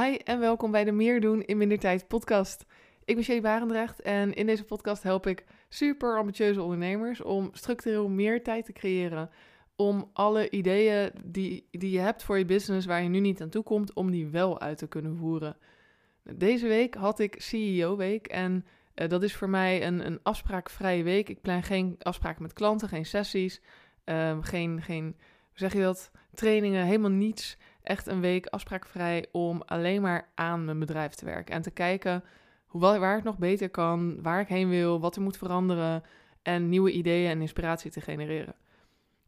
Hi en welkom bij de Meer doen in minder tijd podcast. Ik ben Shelly Barendrecht en in deze podcast help ik super ambitieuze ondernemers om structureel meer tijd te creëren. Om alle ideeën die, die je hebt voor je business waar je nu niet aan toe komt, om die wel uit te kunnen voeren. Deze week had ik CEO-week en uh, dat is voor mij een, een afspraakvrije week. Ik plan geen afspraken met klanten, geen sessies, um, geen, geen, zeg je dat, trainingen, helemaal niets echt een week afspraakvrij om alleen maar aan mijn bedrijf te werken. En te kijken hoe, waar het nog beter kan, waar ik heen wil, wat er moet veranderen. En nieuwe ideeën en inspiratie te genereren.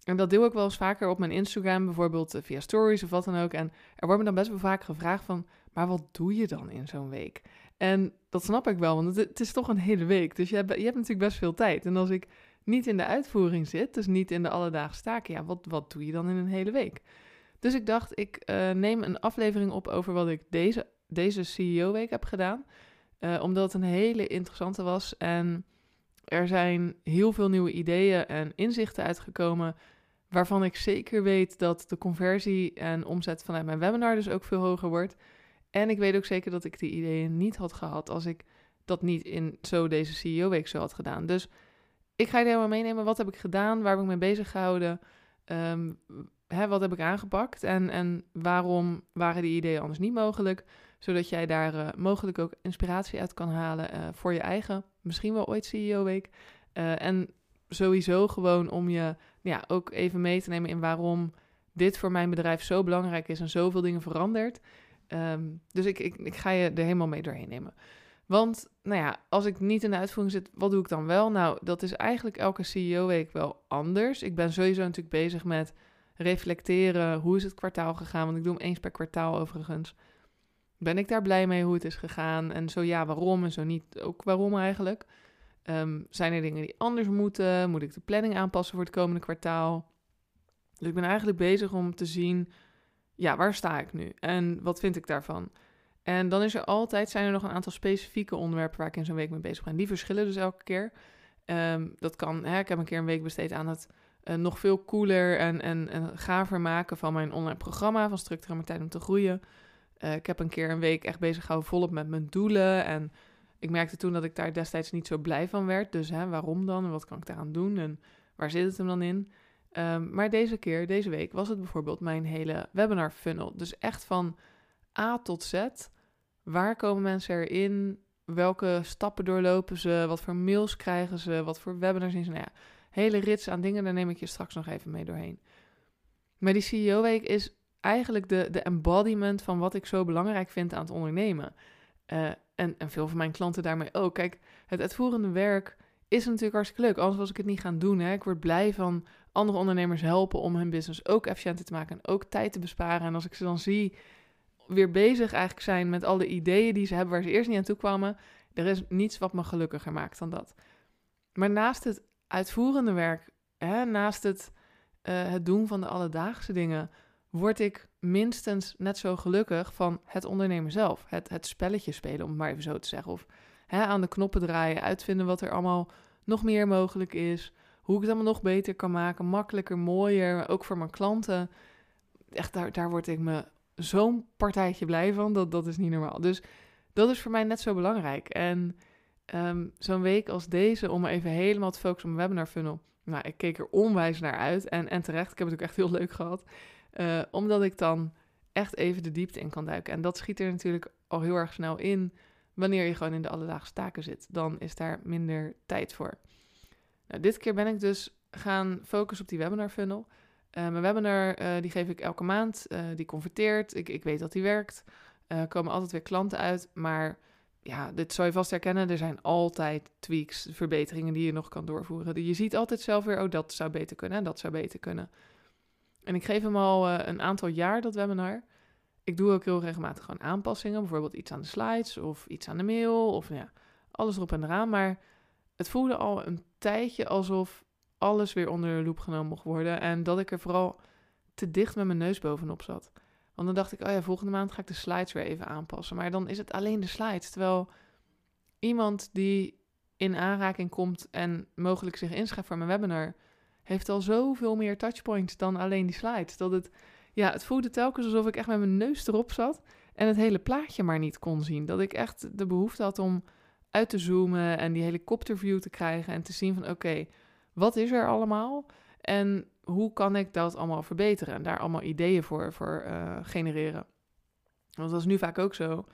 En dat deel ik wel eens vaker op mijn Instagram, bijvoorbeeld eh, via stories of wat dan ook. En er wordt me dan best wel vaak gevraagd van, maar wat doe je dan in zo'n week? En dat snap ik wel, want het, is toch een hele week. Dus je hebt, je hebt natuurlijk best veel tijd. En als ik niet in de uitvoering zit, dus niet in de alledaagse taken, ja, wat, wat doe je dan in een hele week? Dus ik dacht, ik uh, neem een aflevering op over wat ik deze, deze CEO-week heb gedaan. Uh, omdat het een hele interessante was. En er zijn heel veel nieuwe ideeën en inzichten uitgekomen. Waarvan ik zeker weet dat de conversie en omzet vanuit mijn webinar dus ook veel hoger wordt. En ik weet ook zeker dat ik die ideeën niet had gehad als ik dat niet in zo deze CEO-week zo had gedaan. Dus ik ga je helemaal meenemen. Wat heb ik gedaan? Waar heb ik mee bezig gehouden? Um, hè, wat heb ik aangepakt en, en waarom waren die ideeën anders niet mogelijk? Zodat jij daar uh, mogelijk ook inspiratie uit kan halen uh, voor je eigen, misschien wel ooit CEO-week. Uh, en sowieso gewoon om je ja, ook even mee te nemen in waarom dit voor mijn bedrijf zo belangrijk is en zoveel dingen verandert. Um, dus ik, ik, ik ga je er helemaal mee doorheen nemen. Want, nou ja, als ik niet in de uitvoering zit, wat doe ik dan wel? Nou, dat is eigenlijk elke CEO-week wel anders. Ik ben sowieso natuurlijk bezig met reflecteren. Hoe is het kwartaal gegaan? Want ik doe hem eens per kwartaal overigens. Ben ik daar blij mee hoe het is gegaan? En zo ja, waarom? En zo niet ook waarom eigenlijk? Um, zijn er dingen die anders moeten? Moet ik de planning aanpassen voor het komende kwartaal? Dus ik ben eigenlijk bezig om te zien, ja, waar sta ik nu? En wat vind ik daarvan? En dan is er altijd, zijn er nog een aantal specifieke onderwerpen waar ik in zo'n week mee bezig ben. Die verschillen dus elke keer. Um, dat kan, hè, ik heb een keer een week besteed aan het uh, nog veel cooler en, en, en gaver maken van mijn online programma van Structuur mijn tijd om te groeien. Uh, ik heb een keer een week echt bezig gehouden volop met mijn doelen. En ik merkte toen dat ik daar destijds niet zo blij van werd. Dus hè, waarom dan? En wat kan ik daaraan doen? En waar zit het hem dan in? Um, maar deze keer, deze week, was het bijvoorbeeld mijn hele webinar funnel. Dus echt van A tot Z. Waar komen mensen erin? Welke stappen doorlopen ze? Wat voor mails krijgen ze? Wat voor webinars zijn ze? Nou ja, hele rits aan dingen, daar neem ik je straks nog even mee doorheen. Maar die CEO-week is eigenlijk de, de embodiment van wat ik zo belangrijk vind aan het ondernemen. Uh, en, en veel van mijn klanten daarmee ook. Kijk, het uitvoerende werk is natuurlijk hartstikke leuk. Anders was ik het niet gaan doen. Hè. Ik word blij van andere ondernemers helpen om hun business ook efficiënter te maken en ook tijd te besparen. En als ik ze dan zie weer bezig eigenlijk zijn met alle ideeën die ze hebben waar ze eerst niet aan toe kwamen, er is niets wat me gelukkiger maakt dan dat. Maar naast het uitvoerende werk, hè, naast het, uh, het doen van de alledaagse dingen, word ik minstens net zo gelukkig van het ondernemen zelf. Het, het spelletje spelen, om het maar even zo te zeggen. Of hè, aan de knoppen draaien, uitvinden wat er allemaal nog meer mogelijk is. Hoe ik het allemaal nog beter kan maken, makkelijker, mooier, ook voor mijn klanten. Echt, daar, daar word ik me zo'n partijtje blij van. Dat, dat is niet normaal. Dus dat is voor mij net zo belangrijk. En um, zo'n week als deze, om even helemaal te focussen op mijn webinar funnel. Nou, ik keek er onwijs naar uit en, en terecht. Ik heb het ook echt heel leuk gehad. Uh, omdat ik dan echt even de diepte in kan duiken. En dat schiet er natuurlijk al heel erg snel in wanneer je gewoon in de alledaagse taken zit. Dan is daar minder tijd voor. Nou, dit keer ben ik dus gaan focussen op die webinar funnel. Uh, mijn webinar uh, die geef ik elke maand. die converteert. Ik, ik weet dat die werkt. Er komen altijd weer klanten uit. Maar ja, dit zou je vast herkennen. Er zijn altijd tweaks, verbeteringen die je nog kan doorvoeren. Je ziet altijd zelf weer, oh, dat zou beter kunnen en dat zou beter kunnen. En ik geef hem al uh, een aantal jaar, dat webinar. Ik doe ook heel regelmatig gewoon aanpassingen. Bijvoorbeeld iets aan de slides of iets aan de mail of ja, alles erop en eraan. Maar het voelde al een tijdje alsof alles weer onder de loep genomen mocht worden. En dat ik er vooral te dicht met mijn neus bovenop zat. Want dan dacht ik, oh ja, volgende maand ga ik de slides weer even aanpassen. Maar dan is het alleen de slides. Terwijl iemand die in aanraking komt en mogelijk zich inschrijft voor mijn webinar, heeft al zoveel meer touchpoints dan alleen die slides. Dat het, ja, het voelde telkens alsof ik echt met mijn neus erop zat en het hele plaatje maar niet kon zien. Dat ik echt de behoefte had om uit te zoomen en die helikopterview te krijgen en te zien van oké, wat is er allemaal en hoe kan ik dat allemaal verbeteren en daar allemaal ideeën voor, voor uh, genereren. Want dat is nu vaak ook zo.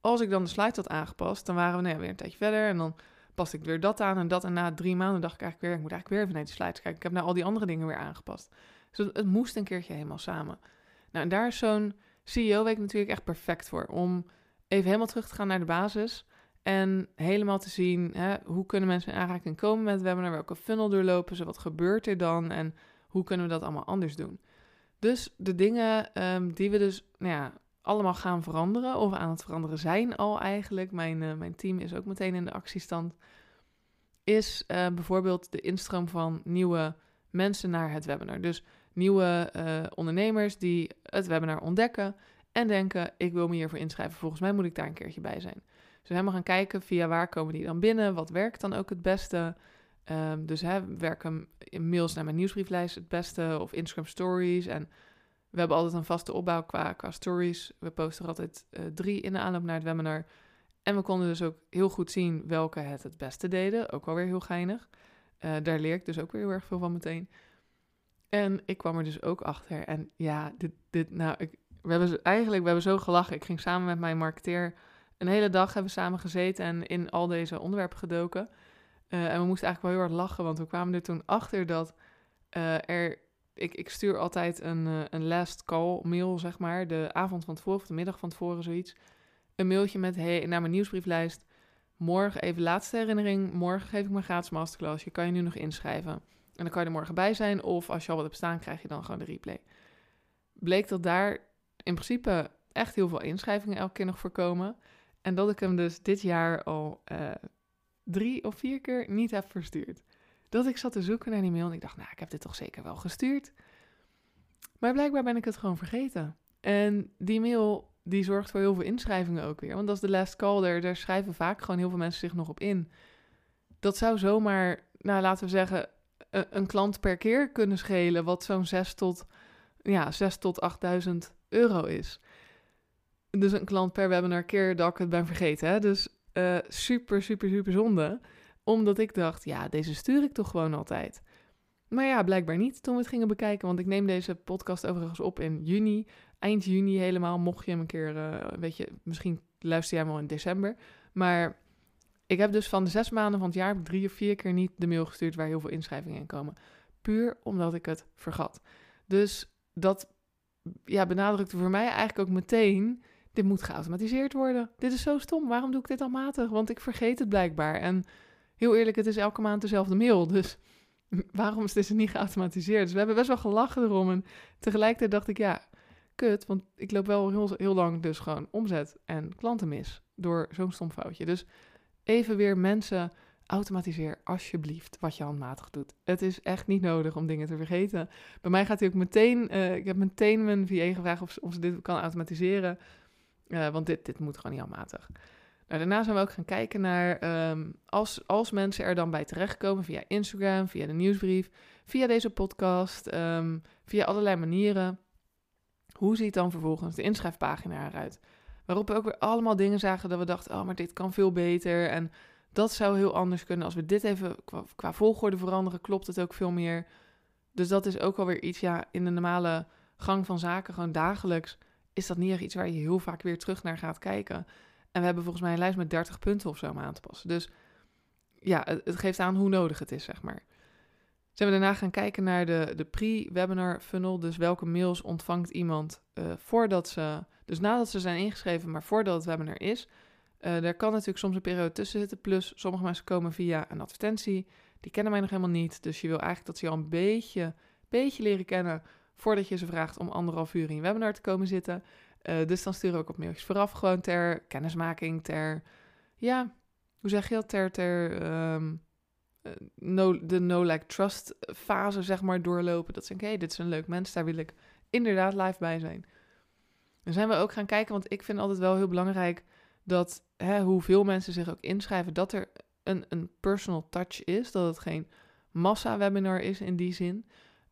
Als ik dan de slides had aangepast, dan waren we nou weer een tijdje verder en dan paste ik weer dat aan en dat en na drie maanden dacht ik eigenlijk weer, ik moet eigenlijk weer even naar die slides kijken. Ik heb nou al die andere dingen weer aangepast. Dus het, het moest een keertje helemaal samen. Nou, en daar is zo'n CEO-week natuurlijk echt perfect voor. Om even helemaal terug te gaan naar de basis. En helemaal te zien, hè, hoe kunnen mensen in aanraking komen met het webinar? Welke funnel doorlopen ze? Wat gebeurt er dan? En hoe kunnen we dat allemaal anders doen? Dus de dingen ehm, die we dus nou ja, allemaal gaan veranderen, of aan het veranderen zijn al eigenlijk. Mijn, uh, mijn team is ook meteen in de actiestand. Is uh, bijvoorbeeld de instroom van nieuwe mensen naar het webinar. Dus nieuwe uh, ondernemers die het webinar ontdekken en denken: ik wil me hiervoor inschrijven. Volgens mij moet ik daar een keertje bij zijn. Dus we helemaal gaan kijken via waar komen die dan binnen, wat werkt dan ook het beste. Um, dus hè, werken mails naar mijn nieuwsbrieflijst het beste of Instagram stories. En we hebben altijd een vaste opbouw qua, qua stories. We posten er altijd uh, drie in de aanloop naar het webinar. En we konden dus ook heel goed zien welke het het beste deden. Ook alweer heel geinig. Uh, daar leer ik dus ook weer heel erg veel van meteen. En ik kwam er dus ook achter. En ja, dit, dit nou, ik, we hebben eigenlijk, we hebben zo gelachen. Ik ging samen met mijn marketeer een hele dag hebben we samen gezeten en in al deze onderwerpen gedoken. Uh, en we moesten eigenlijk wel heel hard lachen, want we kwamen er toen achter dat uh, er... Ik, ik, stuur altijd een, uh, een last call mail, zeg maar, de avond van tevoren of de middag van tevoren, zoiets. Een mailtje met, hey, naar mijn nieuwsbrieflijst. Morgen even laatste herinnering, morgen geef ik mijn gratis masterclass. Je kan je nu nog inschrijven. En dan kan je er morgen bij zijn, of als je al wat hebt staan, krijg je dan gewoon de replay. Bleek dat daar in principe echt heel veel inschrijvingen elke keer nog voorkomen. En dat ik hem dus dit jaar al drie of vier keer niet heb verstuurd. Dat ik zat te zoeken naar die mail en ik dacht, nou, ik heb dit toch zeker wel gestuurd. Maar blijkbaar ben ik het gewoon vergeten. En die mail, die zorgt voor heel veel inschrijvingen ook weer. Want is de last call, daar, daar schrijven vaak gewoon heel veel mensen zich nog op in. Dat zou zomaar, nou, laten we zeggen, een, een klant per keer kunnen schelen, wat zo'n 6 tot, ja, 6 tot 8.000 euro is. Dus een klant per webinar keer dat ik het ben vergeten. Hè? Dus uh, super, super, super zonde. Omdat ik dacht, ja, deze stuur ik toch gewoon altijd. Maar ja, blijkbaar niet toen we het gingen bekijken. Want ik neem deze podcast overigens op in juni. Eind juni helemaal. Mocht je hem een keer, uh, weet je, misschien luister jij al in december. Maar ik heb dus van de zes maanden van het jaar drie of vier keer niet de mail gestuurd waar heel veel inschrijvingen in komen. Puur omdat ik het vergat. Dus dat ja, benadrukte voor mij eigenlijk ook meteen dit moet geautomatiseerd worden. Dit is zo stom. Waarom doe ik dit al matig? Want ik vergeet het blijkbaar. En heel eerlijk, het is elke maand dezelfde mail. Dus waarom is dit niet geautomatiseerd? Dus we hebben best wel gelachen erom. En tegelijkertijd dacht ik, ja, kut. Want ik loop wel heel, heel lang dus gewoon omzet en klanten mis. Door zo'n stom foutje. Dus even weer mensen automatiseer alsjeblieft wat je handmatig doet. Het is echt niet nodig om dingen te vergeten. Bij mij gaat hij ook meteen, uh, ik heb meteen mijn VA gevraagd of, of ze dit kan automatiseren. Uh, want dit, dit moet gewoon niet handmatig. Nou, daarna zijn we ook gaan kijken naar um, als, als mensen er dan bij terechtkomen via Instagram, via de nieuwsbrief, via deze podcast, um, via allerlei manieren. Hoe ziet dan vervolgens de inschrijfpagina eruit? Waarop we ook weer allemaal dingen zagen dat we dachten, oh, maar dit kan veel beter. En dat zou heel anders kunnen. Als we dit even qua, qua volgorde veranderen, klopt het ook veel meer. Dus dat is ook alweer iets, ja, in de normale gang van zaken, gewoon dagelijks is dat niet echt iets waar je heel vaak weer terug naar gaat kijken. En we hebben volgens mij een lijst met 30 punten of zo om aan te passen. Dus ja, het, geeft aan hoe nodig het is, zeg maar. Zijn we daarna gaan kijken naar de, de pre-webinar funnel. Dus welke mails ontvangt iemand uh, voordat ze... Dus nadat ze zijn ingeschreven, maar voordat het webinar is. Uh, daar kan natuurlijk soms een periode tussen zitten. Plus, sommige mensen komen via een advertentie. Die kennen mij nog helemaal niet. Dus je wil eigenlijk dat ze al een beetje, beetje leren kennen voordat je ze vraagt om anderhalf uur in je webinar te komen zitten. Uh, dus dan sturen we ook op mailtjes vooraf gewoon ter kennismaking, ter, ja, hoe zeg je dat, ter, ter um, no, de no-like-trust fase, zeg maar, doorlopen. Dat ze denken, hé, hey, dit is een leuk mens, daar wil ik inderdaad live bij zijn. Dan zijn we ook gaan kijken, want ik vind altijd wel heel belangrijk dat hè, hoeveel mensen zich ook inschrijven, dat er een, een personal touch is, dat het geen massa-webinar is in die zin.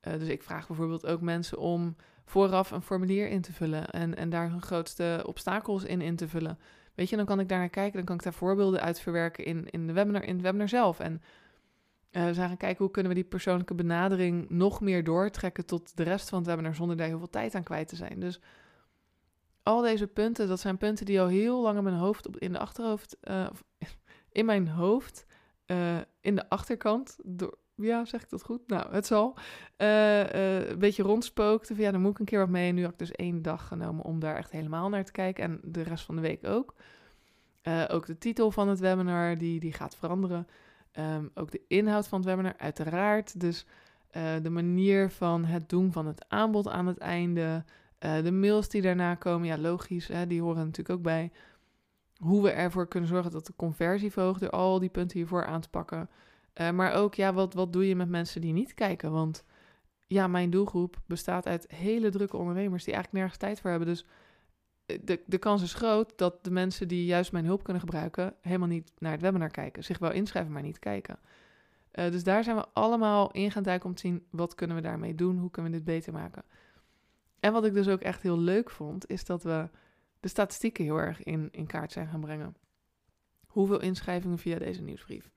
Uh, dus ik vraag bijvoorbeeld ook mensen om vooraf een formulier in te vullen en, en daar hun grootste obstakels in in te vullen. Weet je, dan kan ik daar naar kijken, dan kan ik daar voorbeelden uit verwerken in, in, de webinar, in het webinar zelf. En uh, we zijn gaan kijken hoe kunnen we die persoonlijke benadering nog meer doortrekken tot de rest van het webinar zonder daar heel veel tijd aan kwijt te zijn. Dus al deze punten, dat zijn punten die al heel lang in mijn hoofd, in de achterhoofd, uh, in mijn hoofd, in de achterkant, door, ja, zeg ik dat goed? Nou, het zal. Uh, een beetje rondspookte. Van, ja, dan moet ik een keer wat mee. En nu heb ik dus één dag genomen om daar echt helemaal naar te kijken. En de rest van de week ook. Uh, ook de titel van het webinar, die, die gaat veranderen. Um, ook de inhoud van het webinar, uiteraard. Dus de manier van het doen van het aanbod aan het einde. de mails die daarna komen, ja, logisch, hè, die horen natuurlijk ook bij. Hoe we ervoor kunnen zorgen dat de conversie verhoogt door al die punten hiervoor aan te pakken. Uh, maar ook, ja, wat, wat doe je met mensen die niet kijken? Want ja, mijn doelgroep bestaat uit hele drukke ondernemers die eigenlijk nergens tijd voor hebben. Dus eh, de, de kans is groot dat de mensen die juist mijn hulp kunnen gebruiken, helemaal niet naar het webinar kijken. Zich wel inschrijven, maar niet kijken. Uh, dus daar zijn we allemaal in gaan duiken om te zien, wat kunnen we daarmee doen? Hoe kunnen we dit beter maken? En wat ik dus ook echt heel leuk vond, is dat we de statistieken heel erg in, in kaart zijn gaan brengen. Hoeveel inschrijvingen via deze nieuwsbrief?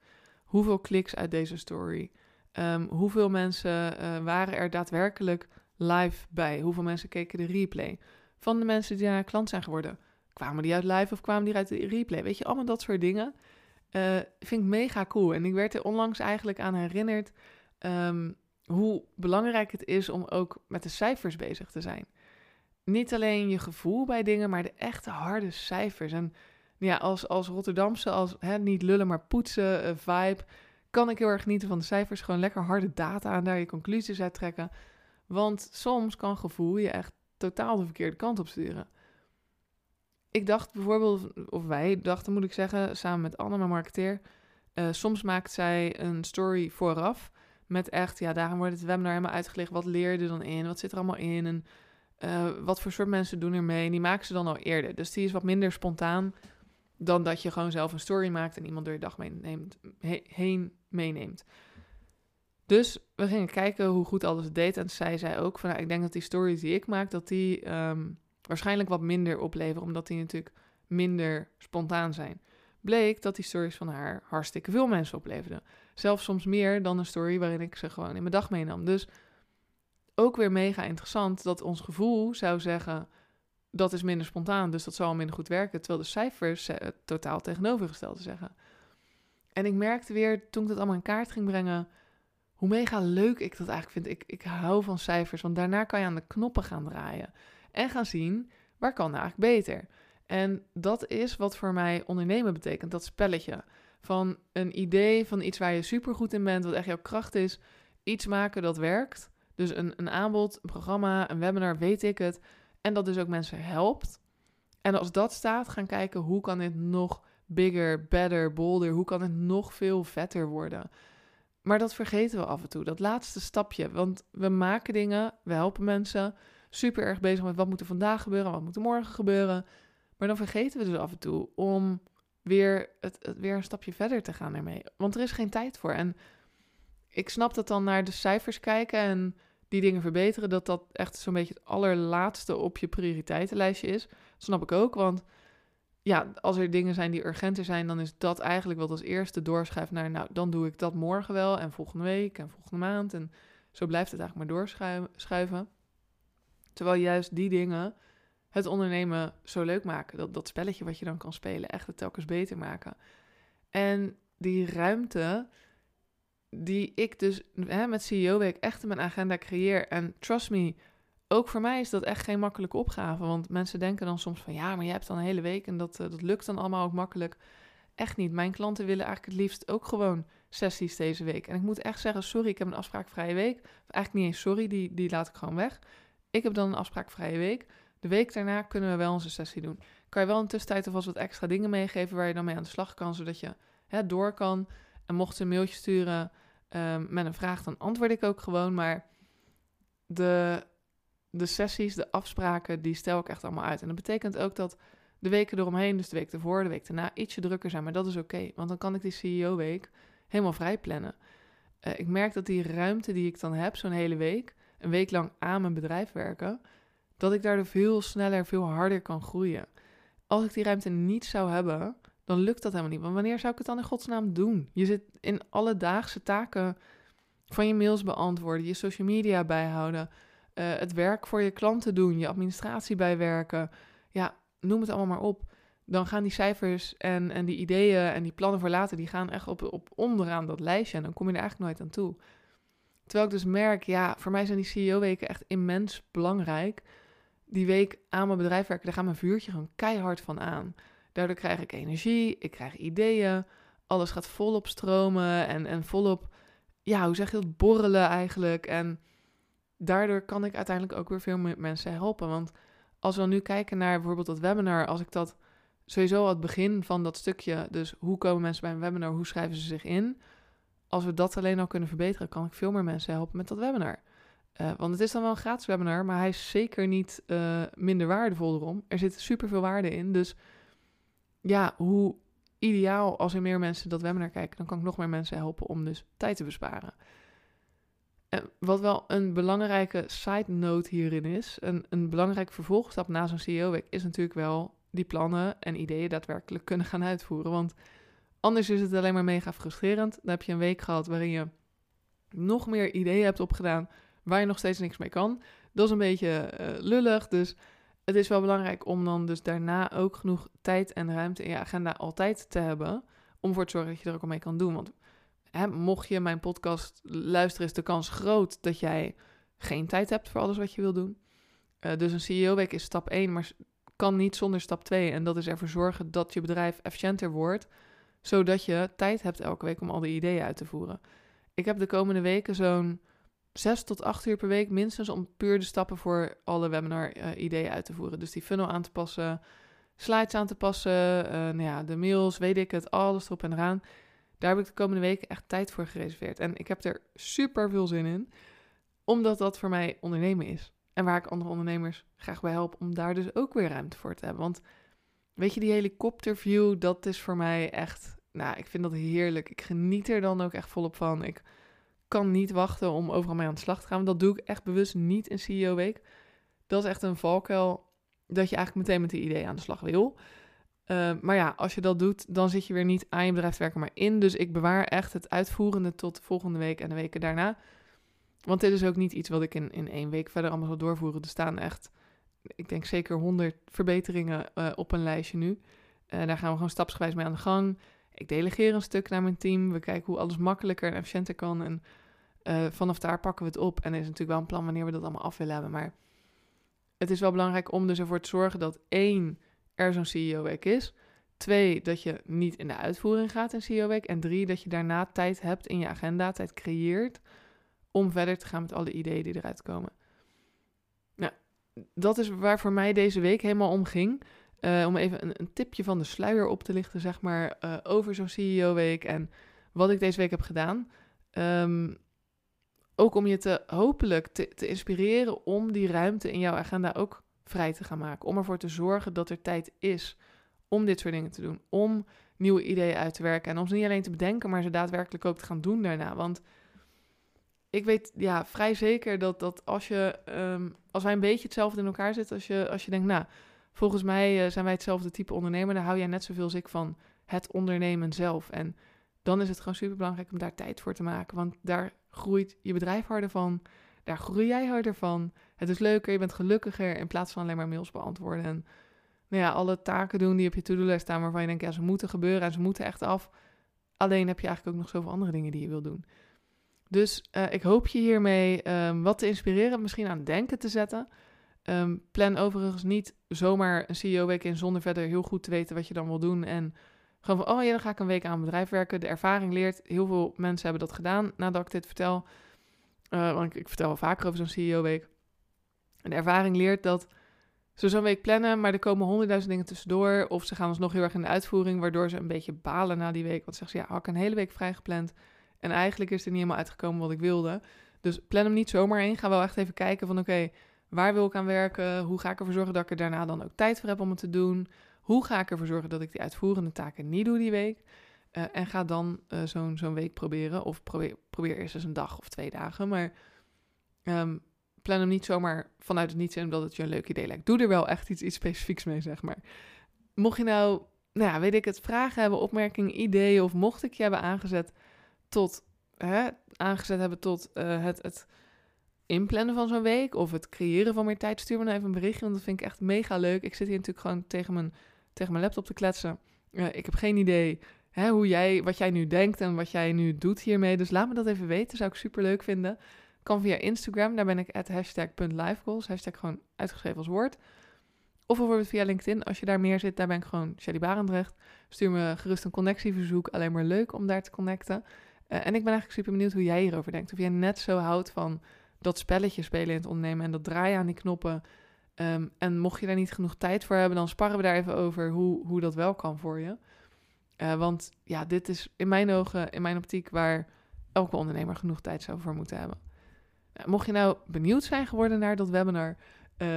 Hoeveel kliks uit deze story? Um, hoeveel mensen uh, waren er daadwerkelijk live bij? Hoeveel mensen keken de replay? Van de mensen die daar klant zijn geworden. Kwamen die uit live of kwamen die uit de replay? Weet je, allemaal dat soort dingen. Uh, vind ik mega cool. En ik werd er onlangs eigenlijk aan herinnerd um, hoe belangrijk het is om ook met de cijfers bezig te zijn. Niet alleen je gevoel bij dingen, maar de echte harde cijfers. En ja, als, als Rotterdamse, als hè, niet lullen, maar poetsen, uh, vibe, kan ik heel erg genieten van de cijfers. Gewoon lekker harde data en daar je conclusies uit trekken. Want soms kan gevoel je echt totaal de verkeerde kant op sturen. Ik dacht bijvoorbeeld, of wij dachten moet ik zeggen, samen met Anne, mijn marketeer. Uh, soms maakt zij een story vooraf met echt, ja, daarom wordt het webinar helemaal uitgelegd. Wat leer je er dan in? Wat zit er allemaal in? En uh, wat voor soort mensen doen er mee? En die maken ze dan al eerder. Dus die is wat minder spontaan dan dat je gewoon zelf een story maakt en iemand door je dag meeneemt, he, heen meeneemt. Dus we gingen kijken hoe goed alles het deed. En zij zei ook van, nou, ik denk dat die stories die ik maak, dat die um, waarschijnlijk wat minder opleveren, omdat die natuurlijk minder spontaan zijn. Bleek dat die stories van haar hartstikke veel mensen opleverden. Zelfs soms meer dan een story waarin ik ze gewoon in mijn dag meenam. Dus ook weer mega interessant dat ons gevoel zou zeggen dat is minder spontaan, dus dat zal minder goed werken. Terwijl de cijfers uh, totaal tegenovergestelde zeggen. En ik merkte weer, toen ik dat allemaal in kaart ging brengen, hoe mega leuk ik dat eigenlijk vind. Ik, ik hou van cijfers, want daarna kan je aan de knoppen gaan draaien. En gaan zien, waar kan nou eigenlijk beter? En dat is wat voor mij ondernemen betekent, dat spelletje. Van een idee, van iets waar je supergoed in bent, wat echt jouw kracht is. Iets maken dat werkt. Dus een, een aanbod, een programma, een webinar, weet ik het en dat dus ook mensen helpt. En als dat staat, gaan kijken hoe kan dit nog bigger, better, bolder, hoe kan het nog veel vetter worden. Maar dat vergeten we af en toe, dat laatste stapje. Want we maken dingen, we helpen mensen, super erg bezig met wat moet er vandaag gebeuren, wat moet er morgen gebeuren. Maar dan vergeten we dus af en toe om weer, het, het, weer een stapje verder te gaan ermee. Want er is geen tijd voor. En ik snap dat dan naar de cijfers kijken en die dingen verbeteren, dat dat echt zo'n beetje het allerlaatste op je prioriteitenlijstje is. Dat snap ik ook, want ja, als er dingen zijn die urgenter zijn, dan is dat eigenlijk wat als eerste doorschuift naar, nou, dan doe ik dat morgen wel en volgende week en volgende maand. En zo blijft het eigenlijk maar doorschuiven. Terwijl juist die dingen het ondernemen zo leuk maken. Dat, dat spelletje wat je dan kan spelen, echt het telkens beter maken. En die ruimte die ik dus hè, met CEO-week echt in mijn agenda creëer. En trust me, ook voor mij is dat echt geen makkelijke opgave. Want mensen denken dan soms van ja, maar je hebt dan een hele week en dat, uh, dat lukt dan allemaal ook makkelijk. Echt niet. Mijn klanten willen eigenlijk het liefst ook gewoon sessies deze week. En ik moet echt zeggen, sorry, ik heb een afspraakvrije week. Of eigenlijk niet eens sorry, die, die laat ik gewoon weg. Ik heb dan een afspraakvrije week. De week daarna kunnen we wel onze sessie doen. Kan je wel in tussentijd alvast wat extra dingen meegeven waar je dan mee aan de slag kan, zodat je hè, door kan. En mocht ze een mailtje sturen um, met een vraag, dan antwoord ik ook gewoon. Maar de, de sessies, de afspraken, die stel ik echt allemaal uit. En dat betekent ook dat de weken eromheen, dus de week ervoor, de week daarna, ietsje drukker zijn. Maar dat is oké, want dan kan ik die CEO-week helemaal vrij plannen. Uh, ik merk dat die ruimte die ik dan heb, zo'n hele week, een week lang aan mijn bedrijf werken, dat ik daardoor veel sneller, veel harder kan groeien. Als ik die ruimte niet zou hebben, dan lukt dat helemaal niet. Want wanneer zou ik het dan in godsnaam doen? Je zit in alledaagse taken van je mails beantwoorden, je social media bijhouden, uh, het werk voor je klanten doen, je administratie bijwerken. Ja, noem het allemaal maar op. Dan gaan die cijfers en, en die ideeën en die plannen voor later, die gaan echt op, op onderaan dat lijstje. En dan kom je er eigenlijk nooit aan toe. Terwijl ik dus merk, ja, voor mij zijn die CEO-weken echt immens belangrijk. Die week aan mijn bedrijf werken, daar gaat mijn vuurtje gewoon keihard van aan. Daardoor krijg ik energie, ik krijg ideeën, alles gaat volop stromen en, en volop, ja, hoe zeg je dat, borrelen eigenlijk. En daardoor kan ik uiteindelijk ook weer veel meer mensen helpen. Want als we nu kijken naar bijvoorbeeld dat webinar, als ik dat sowieso aan het begin van dat stukje, dus hoe komen mensen bij een webinar, hoe schrijven ze zich in, als we dat alleen al kunnen verbeteren, kan ik veel meer mensen helpen met dat webinar. Uh, want het is dan wel een gratis webinar, maar hij is zeker niet uh, minder waardevol erom. Er zit superveel waarde in. Dus ja, hoe ideaal als er meer mensen dat webinar kijken, dan kan ik nog meer mensen helpen om dus tijd te besparen. En wat wel een belangrijke side note hierin is, een, een belangrijke vervolgstap na zo'n CEO-week, is natuurlijk wel die plannen en ideeën daadwerkelijk kunnen gaan uitvoeren. Want anders is het alleen maar mega frustrerend. Dan heb je een week gehad waarin je nog meer ideeën hebt opgedaan waar je nog steeds niks mee kan. Dat is een beetje uh, lullig, dus het is wel belangrijk om dan dus daarna ook genoeg tijd en ruimte in je agenda altijd te hebben. Om voor te zorgen dat je er ook al mee kan doen. Want hè, mocht je mijn podcast luisteren, is de kans groot dat jij geen tijd hebt voor alles wat je wil doen. Uh, dus een CEO-week is stap 1, maar kan niet zonder stap 2. En dat is ervoor zorgen dat je bedrijf efficiënter wordt. Zodat je tijd hebt elke week om al die ideeën uit te voeren. Ik heb de komende weken zo'n zes tot acht uur per week minstens om puur de stappen voor alle webinar-ideeën eh, uit te voeren. Dus die funnel aan te passen, slides aan te passen, uh, nou ja, de mails, weet ik het, alles erop en eraan. Daar heb ik de komende weken echt tijd voor gereserveerd. En ik heb er super veel zin in, omdat dat voor mij ondernemen is. En waar ik andere ondernemers graag bij help om daar dus ook weer ruimte voor te hebben. Want weet je, die helikopterview, dat is voor mij echt, nou, ik vind dat heerlijk. Ik geniet er dan ook echt volop van. Ik kan niet wachten om overal mee aan de slag te gaan. Dat doe ik echt bewust niet in CEO Week. Dat is echt een valkuil dat je eigenlijk meteen met die idee aan de slag wil. Uh, maar ja, als je dat doet, dan zit je weer niet aan je bedrijf maar in. Dus ik bewaar echt het uitvoerende tot volgende week en de weken daarna. Want dit is ook niet iets wat ik in, in één week verder allemaal zal doorvoeren. Er staan echt, ik denk zeker 100 verbeteringen uh, op een lijstje nu. Uh, daar gaan we gewoon stapsgewijs mee aan de gang. Ik delegeer een stuk naar mijn team. We kijken hoe alles makkelijker en efficiënter kan. En uh, vanaf daar pakken we het op. En er is natuurlijk wel een plan wanneer we dat allemaal af willen hebben. Maar het is wel belangrijk om dus ervoor te zorgen dat één, er zo'n CEO-week is. Twee, dat je niet in de uitvoering gaat in CEO-week. En drie, dat je daarna tijd hebt in je agenda, tijd creëert om verder te gaan met alle ideeën die eruit komen. Nou, dat is waar voor mij deze week helemaal om ging. Uh, om even een, een, tipje van de sluier op te lichten, zeg maar, uh, over zo'n CEO-week en wat ik deze week heb gedaan. Um, ook om je te hopelijk te, te, inspireren om die ruimte in jouw agenda ook vrij te gaan maken. Om ervoor te zorgen dat er tijd is om dit soort dingen te doen. Om nieuwe ideeën uit te werken. En om ze niet alleen te bedenken, maar ze daadwerkelijk ook te gaan doen daarna. Want ik weet ja, vrij zeker dat, dat als, je, um, als wij een beetje hetzelfde in elkaar zitten, als je, als je denkt, nou, volgens mij uh, zijn wij hetzelfde type ondernemer, dan hou jij net zoveel als ik van het ondernemen zelf. En dan is het gewoon super belangrijk om daar tijd voor te maken. Want daar groeit je bedrijf harder van. Daar groei jij harder van. Het is leuker, je bent gelukkiger in plaats van alleen maar mails beantwoorden. En nou ja, alle taken doen die op je to-do-lijst staan waarvan je denkt, ja, ze moeten gebeuren en ze moeten echt af. Alleen heb je eigenlijk ook nog zoveel andere dingen die je wil doen. Dus uh, ik hoop je hiermee um, wat te inspireren, misschien aan denken te zetten. Um, plan overigens niet zomaar een CEO-week in zonder verder heel goed te weten wat je dan wil doen. En gewoon van, oh ja, dan ga ik een week aan een bedrijf werken. De ervaring leert, heel veel mensen hebben dat gedaan nadat ik dit vertel. Uh, want ik, ik, vertel wel vaker over zo'n CEO-week. En de ervaring leert dat ze zo'n week plannen, maar er komen honderdduizend dingen tussendoor. Of ze gaan nog heel erg in de uitvoering, waardoor ze een beetje balen na die week. Want ze zeggen ze, ja, had ik een hele week vrijgepland. En eigenlijk is er niet helemaal uitgekomen wat ik wilde. Dus plan hem niet zomaar in. Ga wel echt even kijken van, oké, waar wil ik aan werken? Hoe ga ik ervoor zorgen dat ik er daarna dan ook tijd voor heb om het te doen? Hoe ga ik ervoor zorgen dat ik die uitvoerende taken niet doe die week? Uh, en ga dan uh, zo'n zo'n week proberen. Of probeer, probeer eerst eens een dag of twee dagen. Maar um, plan hem niet zomaar vanuit het niets in omdat het je een leuk idee lijkt. Doe er wel echt iets, iets specifieks mee, zeg maar. Mocht je nou, nou ja, weet ik het, vragen hebben, opmerkingen, ideeën... of mocht ik je hebben aangezet tot, hè, aangezet hebben tot uh, het, het inplannen van zo'n week... of het creëren van meer tijd, stuur me nou even een berichtje... want dat vind ik echt mega leuk. Ik zit hier natuurlijk gewoon tegen mijn, tegen mijn laptop te kletsen. Uh, ik heb geen idee hè, hoe jij, wat jij nu denkt en wat jij nu doet hiermee. Dus laat me dat even weten, zou ik super leuk vinden. Kan via Instagram, daar ben ik at hashtag gewoon uitgeschreven als woord. Of bijvoorbeeld via LinkedIn, als je daar meer zit, daar ben ik gewoon Shelly Barendrecht. Stuur me gerust een connectieverzoek, alleen maar leuk om daar te connecten. Uh, en ik ben eigenlijk super benieuwd hoe jij hierover denkt. Of jij net zo houdt van dat spelletje spelen in het ondernemen en dat draaien aan die knoppen. Um, en mocht je daar niet genoeg tijd voor hebben, dan sparren we daar even over hoe, hoe dat wel kan voor je. Uh, want ja, dit is in mijn ogen, in mijn optiek, waar elke ondernemer genoeg tijd zou voor moeten hebben. Uh, mocht je nou benieuwd zijn geworden naar dat webinar, uh,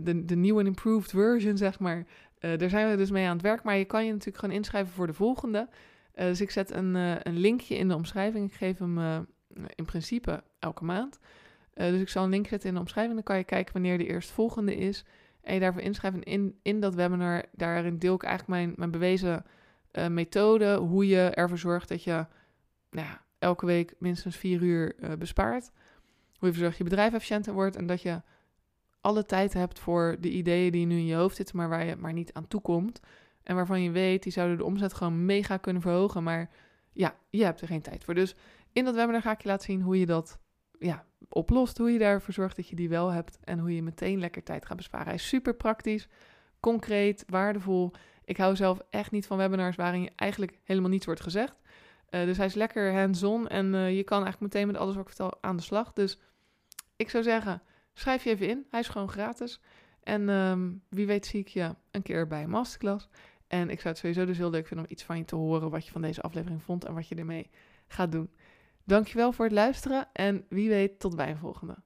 de, de nieuwe improved version, zeg maar, daar zijn we dus mee aan het werk. Maar je kan je natuurlijk gewoon inschrijven voor de volgende. dus ik zet een, een linkje in de omschrijving. Ik geef hem in principe elke maand. Dus ik zal een link zetten in de omschrijving. Dan kan je kijken wanneer de eerstvolgende is. En je daarvoor inschrijven. In, in dat webinar, daarin deel ik eigenlijk mijn, mijn bewezen uh, methode hoe je ervoor zorgt dat je nou elke week minstens vier uur uh, bespaart. Hoe je ervoor zorgt dat je bedrijf efficiënter wordt en dat je alle tijd hebt voor de ideeën die nu in je hoofd zitten, maar waar je maar niet aan toe komt. En waarvan je weet, die zouden de omzet gewoon mega kunnen verhogen. Maar ja, je hebt er geen tijd voor. Dus in dat webinar ga ik je laten zien hoe je dat ja, oplost. Hoe je ervoor zorgt dat je die wel hebt. En hoe je meteen lekker tijd gaat besparen. Hij is super praktisch, concreet, waardevol. Ik hou zelf echt niet van webinars waarin eigenlijk helemaal niets wordt gezegd. Uh, dus hij is lekker hands-on en uh, je kan eigenlijk meteen met alles wat ik vertel aan de slag. Dus ik zou zeggen, schrijf je even in. Hij is gewoon gratis. En um, wie weet zie ik je een keer bij een masterclass. En ik zou het sowieso dus heel leuk vinden om iets van je te horen wat je van deze aflevering vond en wat je ermee gaat doen. Dankjewel voor het luisteren en wie weet tot bij een volgende.